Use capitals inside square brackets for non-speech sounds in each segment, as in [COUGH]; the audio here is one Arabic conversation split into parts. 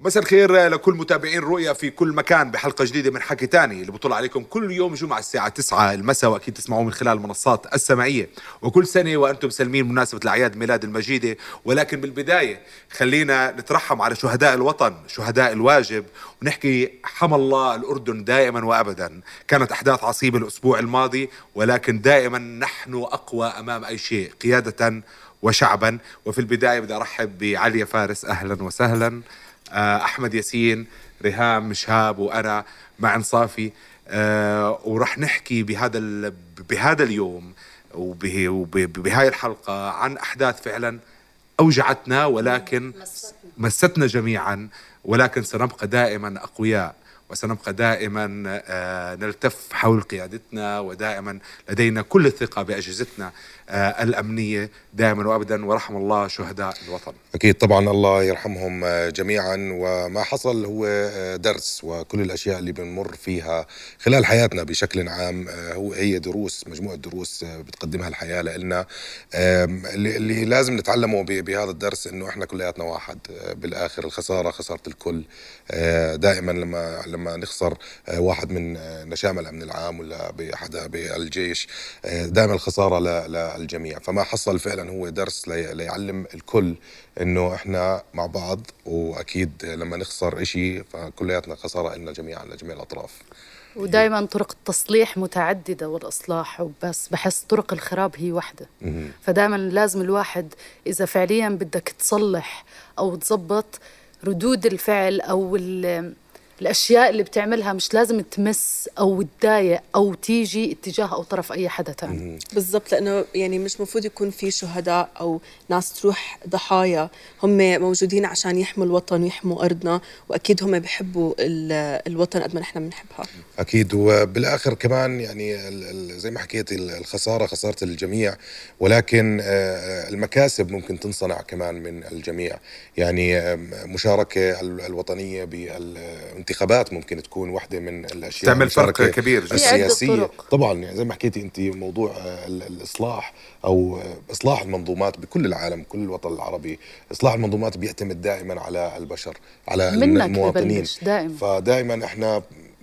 مساء الخير لكل متابعين رؤيا في كل مكان بحلقة جديدة من حكي تاني اللي بطلع عليكم كل يوم جمعة الساعة 9 المساء وأكيد تسمعوه من خلال المنصات السمعية. وكل سنة وأنتم سلمين بمناسبة الأعياد ميلاد المجيدة. ولكن بالبداية خلينا نترحم على شهداء الوطن شهداء الواجب ونحكي حمى الله الأردن دائما وأبدا. كانت أحداث عصيبة الأسبوع الماضي ولكن دائما نحن أقوى أمام أي شيء قيادة وشعبا. وفي البداية بدي أرحب بعليا فارس أهلا وسهلا. أحمد ياسين ريهام شهاب وأنا مع انصافي آه، ورح نحكي بهذا بهذا اليوم وبه- وب- بهاي الحلقة عن أحداث فعلا أوجعتنا ولكن مستنا جميعا ولكن سنبقى دائما أقوياء وسنبقى دائما آه، نلتف حول قيادتنا ودائما لدينا كل الثقة بأجهزتنا. آه، الأمنية دائما وابدا ورحم الله شهداء الوطن. أكيد طبعا الله يرحمهم آه، جميعا. وما حصل هو آه، درس وكل الأشياء اللي بنمر فيها خلال حياتنا بشكل عام هو هي دروس مجموعة دروس بتقدمها الحياة لنا اللي لازم نتعلمه بهذا الدرس إنه إحنا كلياتنا واحد. بالآخر الخسارة خسارة الكل. دائما لما لما نخسر واحد من نشام الأمن العام ولا بحدا بألجيش دائما الخسارة للجميع فما حصل فعلا هو درس لي- ليعلم الكل إنه إحنا مع بعض وأكيد لما نخسر إشي فكلياتنا خسارة لنا جميعا لجميع الأطراف. ودائما طرق التصليح متعددة والإصلاح وبس بحس طرق الخراب هي واحدة. فدائما لازم الواحد إذا فعليا بدك تصلح أو تزبط ردود الفعل أو الأشياء اللي بتعملها مش لازم تمس أو تضايق أو تيجي اتجاه أو طرف أي حدا تاني. بالضبط لأنه يعني مش مفروض يكون في شهداء أو ناس تروح ضحايا. هم موجودين عشان يحموا الوطن ويحموا أرضنا وأكيد هم بيحبوا ال- الوطن قد ما نحن بنحبها. أكيد وبالآخر كمان يعني ال- ال- زي ما حكيت ال- الخسارة خسارة الجميع ولكن آه، المكاسب ممكن تنصنع كمان من الجميع. يعني آم، مشاركة ال- الوطنيه بالانتخابات ممكن تكون واحدة من الأشياء تعمل فرق كبير طرق. طبعا يعني زي ما حكيتي أنت موضوع ال- الإصلاح أو إصلاح المنظومات بكل العالم كل الوطن العربي إصلاح المنظومات بيعتمد دائما على البشر على منك المواطنين دائما. فدائما إحنا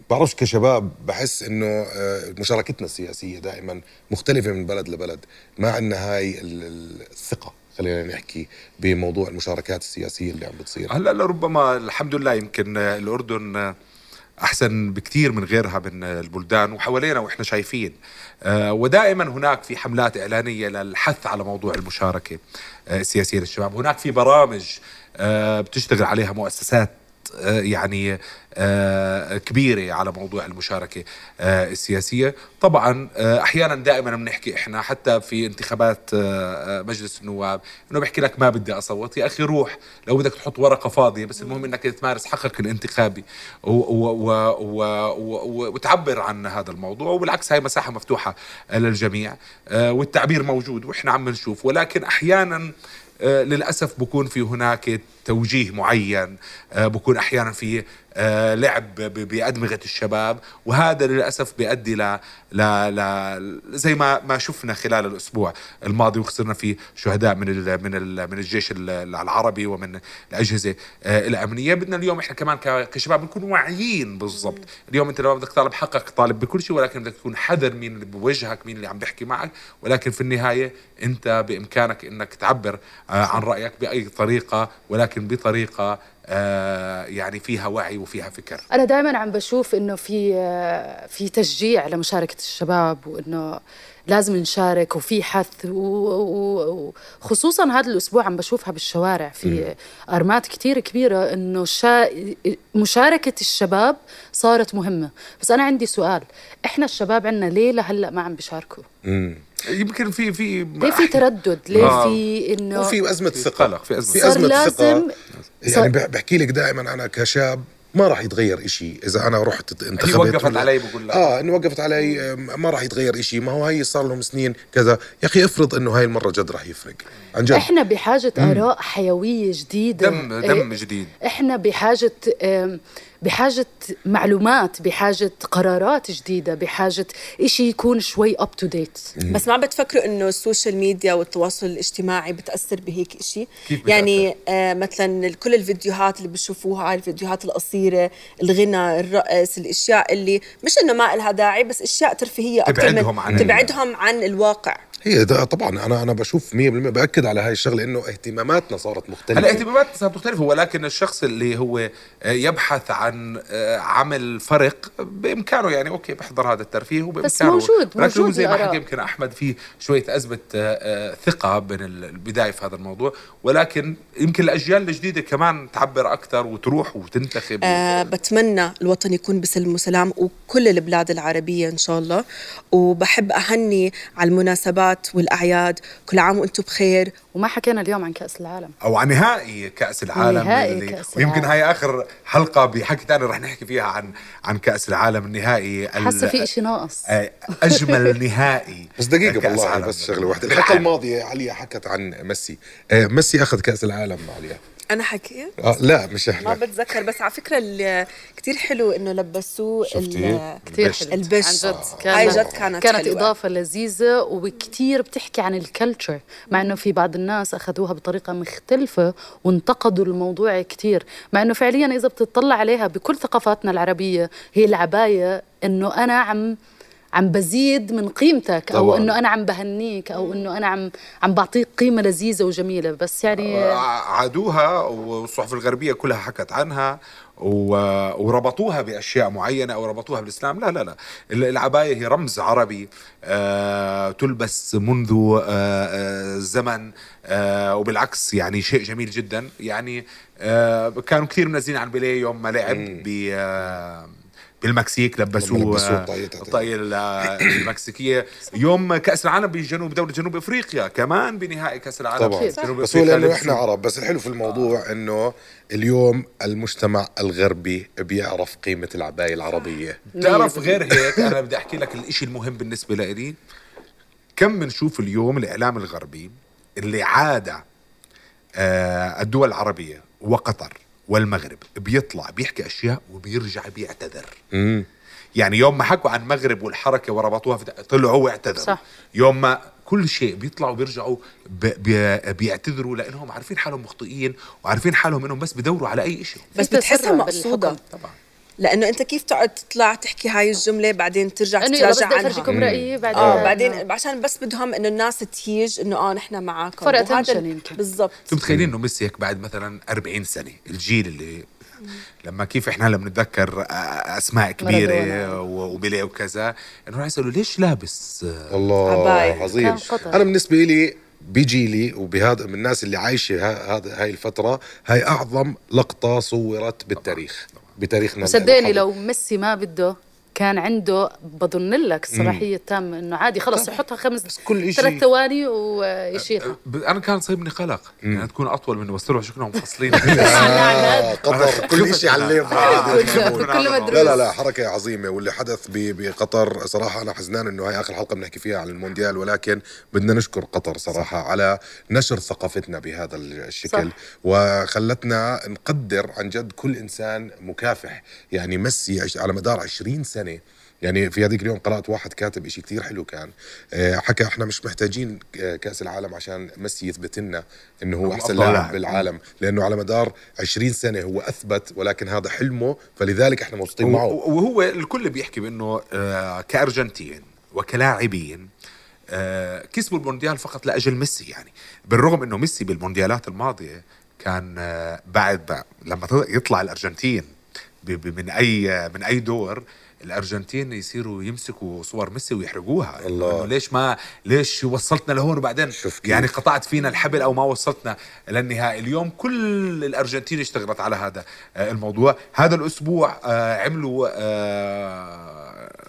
بعرفش كشباب بحس إنه آه، مشاركتنا السياسية دائما مختلفة من بلد لبلد ما عندنا هاي ال- ال- الثقة خلينا نحكي بموضوع المشاركات السياسية اللي عم بتصير. هلا لربما الحمد لله يمكن الأردن أحسن بكثير من غيرها من البلدان وحوالينا وإحنا شايفين. آه، ودائما هناك في حملات إعلانية للحث على موضوع المشاركة آه، السياسية للشباب. هناك في برامج آه، بتشتغل عليها مؤسسات يعني آه، كبيرة على موضوع المشاركة آه، السياسية. طبعا آه، أحيانا دائما بنحكي إحنا حتى في انتخابات آه، آه، مجلس النواب إنه بحكي لك ما بدي أصوت. يا أخي روح لو بدك تحط ورقة فاضية بس المهم إنك تمارس حقك الانتخابي وتعبر عن هذا الموضوع. وبالعكس هاي مساحة مفتوحة للجميع آه، والتعبير موجود وإحنا عم نشوف. ولكن أحيانا آه، للأسف بكون في هناك توجيه معين آه، بكون أحيانا في آه، لعب ب- بأدمغة الشباب وهذا للأسف بيؤدي ل ل زي ما ما شفنا خلال الأسبوع. الماضي وخسرنا فيه شهداء من ال من ال من الجيش ال- العربي ومن الأجهزة آه، الأمنية. بدنا اليوم إحنا كمان كشباب نكون واعيين بالضبط. اليوم أنت لما بدك طالب حقك طالب بكل شيء ولكن بدك تكون حذر مين اللي بوجهك مين اللي عم بيحكي معك. ولكن في النهاية أنت بإمكانك إنك تعبر آه، عن رأيك بأي طريقة ولكن بطريقة آه، يعني فيها وعي وفيها فكر. أنا دائما عم بشوف إنه في في تشجيع لمشاركة الشباب وإنه لازم نشارك وفي حث وخصوصا هذا الأسبوع عم بشوفها بالشوارع. في أرمات كتير كبيرة إنه شا مشاركة الشباب صارت مهمة. بس أنا عندي سؤال. إحنا الشباب عنا ليه لهلأ ما عم بيشاركوا. يمكن في في ليه في تردد؟ ليه آه. في إنه وفي أزمة في ثقة. قلق، في أزمة في أزمة لازم ثقه يعني بح- بحكي لك دائما أنا كشاب ما راح يتغير إشي. إذا أنا رحت هي انتخبت وقفت ولا- علي بقول لك. آه إنه وقفت علي ما راح يتغير إشي. ما هو هي صار لهم سنين كذا. يا أخي افرض إنه هاي المرة جد راح يفرق. عن جد. إحنا بحاجة آراء حيوية جديدة. دم دم جديد. إحنا بحاجة آم، بحاجة معلومات بحاجة قرارات جديدة بحاجة إشي يكون شوي up to date بس ما بتفكروا إنه ال social media والتواصل الاجتماعي بتأثر بهيك شيء كيف بتأثر؟ يعني آه مثلا كل الفيديوهات اللي بتشوفوها الفيديوهات القصيرة الغنى الرقص الأشياء اللي مش إنه ما لها داعي بس أشياء ترفيهية أكتر من- تبعدهم عن تبعدهم عن الواقع. هي ده طبعا أنا أنا بشوف 100% بأكد على هاي الشغلة إنه اهتماماتنا صارت مختلفة. هلا اهتمامات صارت مختلفة ولكن الشخص اللي هو آه، يبحث عن آه، عمل فرق بإمكانه يعني أوكي بحضر هذا الترفيه وبإمكانه. موجود- ولكن هو موجود زي ما. حكى يمكن أحمد في شوية ازمه آه، آه، ثقة بين ال- البداية في هذا الموضوع. ولكن يمكن الأجيال الجديدة كمان تعبر أكثر وتروح وتنتخب. آه بتمنى الوطن يكون بسلم وسلام وكل البلاد العربية إن شاء الله. وبحب أهني على المناسبات والأعياد. كل عام وأنتم بخير. وما حكينا اليوم عن كأس العالم. أو عن نهائي كأس العالم. نهائي كأس ويمكن العالم. هاي آخر حلقة بحكي ثاني رح نحكي فيها عن عن كأس العالم النهائي ال- حاسة في إشي ناقص. آه، أجمل [LAUGHS] نهائي. بس والله عالم بس شغلة واحدة. بالعالم. الحلقة الماضية عليا حكت عن ميسي. آه، ميسي أخذ كأس العالم عليا. أنا حكيت آه لا مش ما إحنا بتذكر بس على فكرة ال- كتير حلو إنه لبسوه شفتي؟ ال- كثير البش. حلو البش. عن جد آه. هاي كانت جد كانت كانت حلوة. إضافة لذيذة وكثير بتحكي عن الكلتشر مع إنه في بعض الناس أخذوها بطريقة مختلفة وانتقدوا الموضوع كثير مع إنه فعليا إذا بتطلع عليها بكل ثقافاتنا العربية هي العباية إنه أنا عم عم بزيد من قيمتك أو طبعاً. إنه أنا عم بهنيك أو إنه أنا عم عم بعطيك قيمة لذيذة وجميلة. بس يعني عادوها والصحف الغربية كلها حكت عنها و- وربطوها بأشياء معينة أو ربطوها بالإسلام. لا لا لا. العباية هي رمز عربي آه، تلبس منذ آه، آه، زمن آه، وبالعكس يعني شيء جميل جدا. يعني آه، كانوا كثير منزلين عن بيليه يوم ما لعب ب آه، بالمكسيك لبسوه آه، الطاقية. الطاقية ال- المكسيكية. يوم كأس العالم بجنوب دولة جنوب أفريقيا كمان بنهائي كأس العالم طبعا. جنوب بس هو لبسوه. إحنا عرب بس الحلو في الموضوع إنه اليوم المجتمع الغربي بيعرف قيمة العباية العربية. بتعرف غير [LAUGHS] هيك أنا بدي أحكي لك الإشي المهم بالنسبة لي كم بنشوف اليوم الإعلام الغربي اللي عاد آه الدول العربية وقطر والمغرب بيطلع بيحكي أشياء وبيرجع بيعتذر امم يعني يوم ما حكوا عن المغرب والحركة وربطوها في طلعوا واعتذروا صح. يوم ما كل شيء بيطلعوا بيرجعوا. بي... بيعتذروا لأنهم عارفين حالهم مخطئين وعارفين حالهم إنهم بس بدوروا على أي شيء بس بتحسها بالحكم. طبعا لأنه أنت كيف تقعد تطلع تحكي هاي الجملة بعدين ترجع تتراجع بدي عنها؟ افرجيكم رايي بعدين. آه بعدين عشان بس بدهم إنه الناس تهيج إنه آه نحن معاكم. attention ال- يمكن. بالضبط. أنتم متخيلين إنه ميسي هيك بعد مثلا 40 سنة الجيل اللي لما كيف إحنا هلا بنتذكر أسماء كبيرة مارادونا. و- وبيليه وكذا إنه راح يسألوا ليش لابس آه، الله. عظيم. أنا بالنسبة لي بيجي لي وبهذا من الناس اللي عايشة ها- هذا هاي الفترة هاي أعظم لقطة صورت بالتاريخ. بتاريخنا صدقني. لو ميسي ما بده كان عنده بظن لك الصلاحيه التامه إنه عادي خلص يحطها خمس كل إشي- ثلاث ثواني ويشيلها. ب- أنا كان صايبني قلق. يعني تكون أطول من وصلوا شكلهم مفصلين. [LAUGHS] [LAUGHS] آه قطر كل شيء. على لا لا لا حركة عظيمة. واللي حدث ب- بقطر صراحة أنا حزنان إنه هاي آخر حلقة بنحكي فيها عن المونديال ولكن بدنا نشكر قطر صراحة على نشر ثقافتنا بهذا الشكل. صح. وخلتنا نقدر عن جد كل إنسان مكافح. يعني ميسي على مدار 20 سنة يعني في هذيك اليوم قرأت واحد كاتب إشي كتير حلو كان آه، حكى إحنا مش محتاجين آه، كأس العالم عشان ميسي يثبت لنا إنه هو أحسن لاعب. بالعالم لأنه على مدار 20 سنة هو أثبت ولكن هذا حلمه فلذلك إحنا مبسوطين معه. وهو الكل بيحكي بأنه آه، كأرجنتين وكلاعبين كسبوا المونديال فقط لأجل ميسي يعني. بالرغم إنه ميسي بالمونديالات الماضية كان بعد لما يطلع الأرجنتين من أي من أي دور الأرجنتين يصيروا يمسكوا صور ميسي ويحرقوها الله. إنه ليش ما ليش وصلتنا لهون وبعدين. يعني قطعت فينا الحبل أو ما وصلتنا للنهائي اليوم كل الأرجنتين اشتغلت على هذا آه، الموضوع هذا الأسبوع آه، عملوا آه،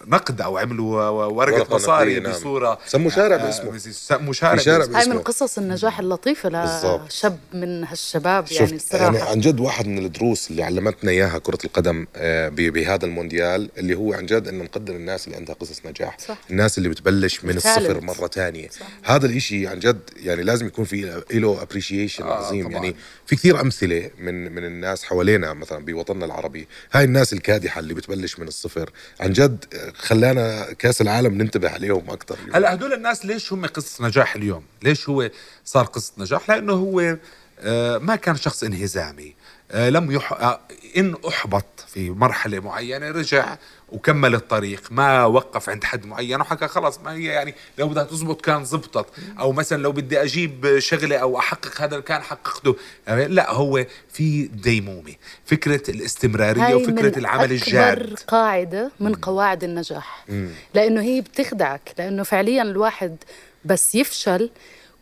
نقد أو عملوا ورقة مصاري نعم. بصورة سموا شارع آه، باسمه. سموا شارع شارع باسمه. هاي من. قصص النجاح بالضبط. لشاب من هالشباب شفت يعني يعني الصراحة عن جد واحد من الدروس اللي علمتنا إياها كرة القدم آه، ب- بهذا المونديال اللي هو عن جد إنه نقدر الناس اللي عندها قصص نجاح صح. الناس اللي بتبلش من التالنت. الصفر مرة تانية هذا الإشي عن جد يعني لازم يكون في له ابريشيشن آه، عظيم طبعاً. يعني في كثير أمثلة من من الناس حوالينا مثلا بوطننا العربي هاي الناس الكادحة اللي بتبلش من الصفر عن جد آه، خلانا كاس العالم ننتبه عليهم أكثر هلا هدول الناس ليش هم قصة نجاح اليوم؟ ليش هو صار قصة نجاح؟ لأنه هو آه، ما كان شخص انهزامي لم يح... آه، إن أحبط في مرحلة معينة رجع وكمل الطريق ما وقف عند حد معين وحكى خلاص ما هي يعني لو بدها تزبط كان زبطت. أو مثلا لو بدي أجيب شغلة أو أحقق هذا كان حققته. آه، لا هو في ديمومة. فكرة الاستمرارية وفكرة من العمل أكبر الجاد. قاعدة من قواعد النجاح. لأنه هي بتخدعك لأنه فعليا الواحد بس يفشل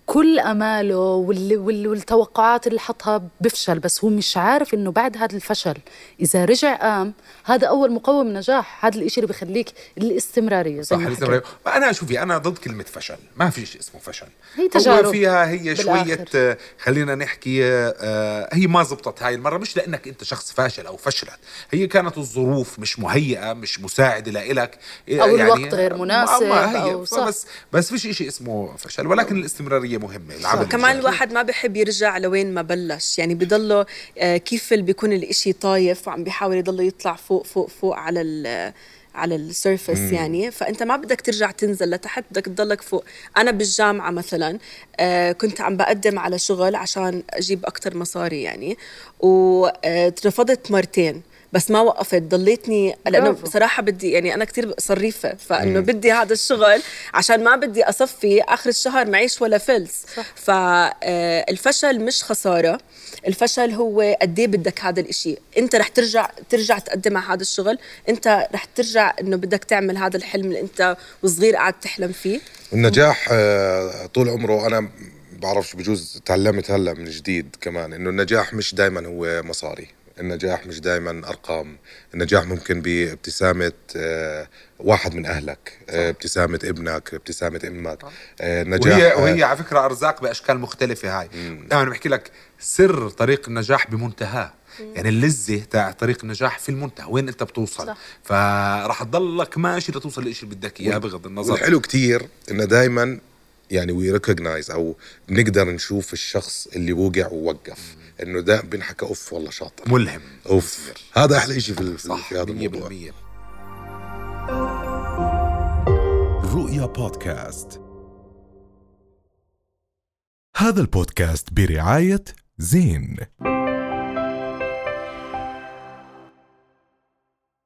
كل أماله وال... وال... والتوقعات اللي حطها بفشل بس هو مش عارف إنه بعد هذا الفشل إذا رجع قام هذا أول مقوم نجاح هذا الإشي اللي بخليك الاستمرارية زي صح ما الاستمرارية. حكيت. أنا شوفي أنا ضد كلمة فشل. ما في شيء اسمه فشل. هي تجارب هو فيها هي بالآخر. شوية آه، خلينا نحكي آه، هي ما زبطت هاي المرة. مش لأنك أنت شخص فاشل أو فشلت. هي كانت الظروف مش مهيئة مش مساعدة لإلك. أو الوقت غير مناسب ما هي. أو صح. بس بس فيش شيء اسمه فشل. ولكن الاستمرارية مهمة العمل كمان. الواحد ما بحب يرجع لوين ما بلش. يعني بضله آه، كيف اللي بيكون الإشي طايف وعم بيحاول يضله يطلع فوق فوق فوق على ال على السيرفس يعني. فأنت ما بدك ترجع تنزل لتحت بدك تضلك فوق. أنا بالجامعة مثلا آه، كنت عم بقدم على شغل عشان أجيب أكتر مصاري يعني. واترفضت مرتين. بس ما وقفت ضليتني لأنه برافو. بصراحة بدي يعني أنا كتير صريفة فإنه بدي هذا الشغل عشان ما بدي أصفي آخر الشهر معيش ولا فلس. صح. فالفشل مش خسارة الفشل هو قد إيه بدك هذا الإشي. أنت رح ترجع ترجع تقدم على هذا الشغل أنت رح ترجع إنه بدك تعمل هذا الحلم اللي أنت وصغير قاعد تحلم فيه. النجاح آه، طول عمره أنا بعرفش بجوز تعلمت هلأ من جديد كمان إنه النجاح مش دائما هو مصاري. النجاح مش دائما أرقام. النجاح ممكن بابتسامة آه، واحد من أهلك آه، ابتسامة ابنك ابتسامة أمك. آه، نجاح وهي آه، وهي على فكرة أرزاق بأشكال مختلفة هاي. أنا بحكي لك سر طريق النجاح بمنتهاه يعني اللذة تاع طريق النجاح في المنتهى وين أنت بتوصل. صح. فراح تضلك ماشي لتوصل للشيء اللي بدك إياه بغض النظر. والحلو كتير إنه دائما يعني we recognize أو بنقدر نشوف الشخص اللي وقع ووقف. إنه ده بنحكى أوف والله شاطر. ملهم. أوف. هذا أحلى شيء في, صح في هذا الموضوع. 100% رؤيا بودكاست. هذا البودكاست برعاية زين.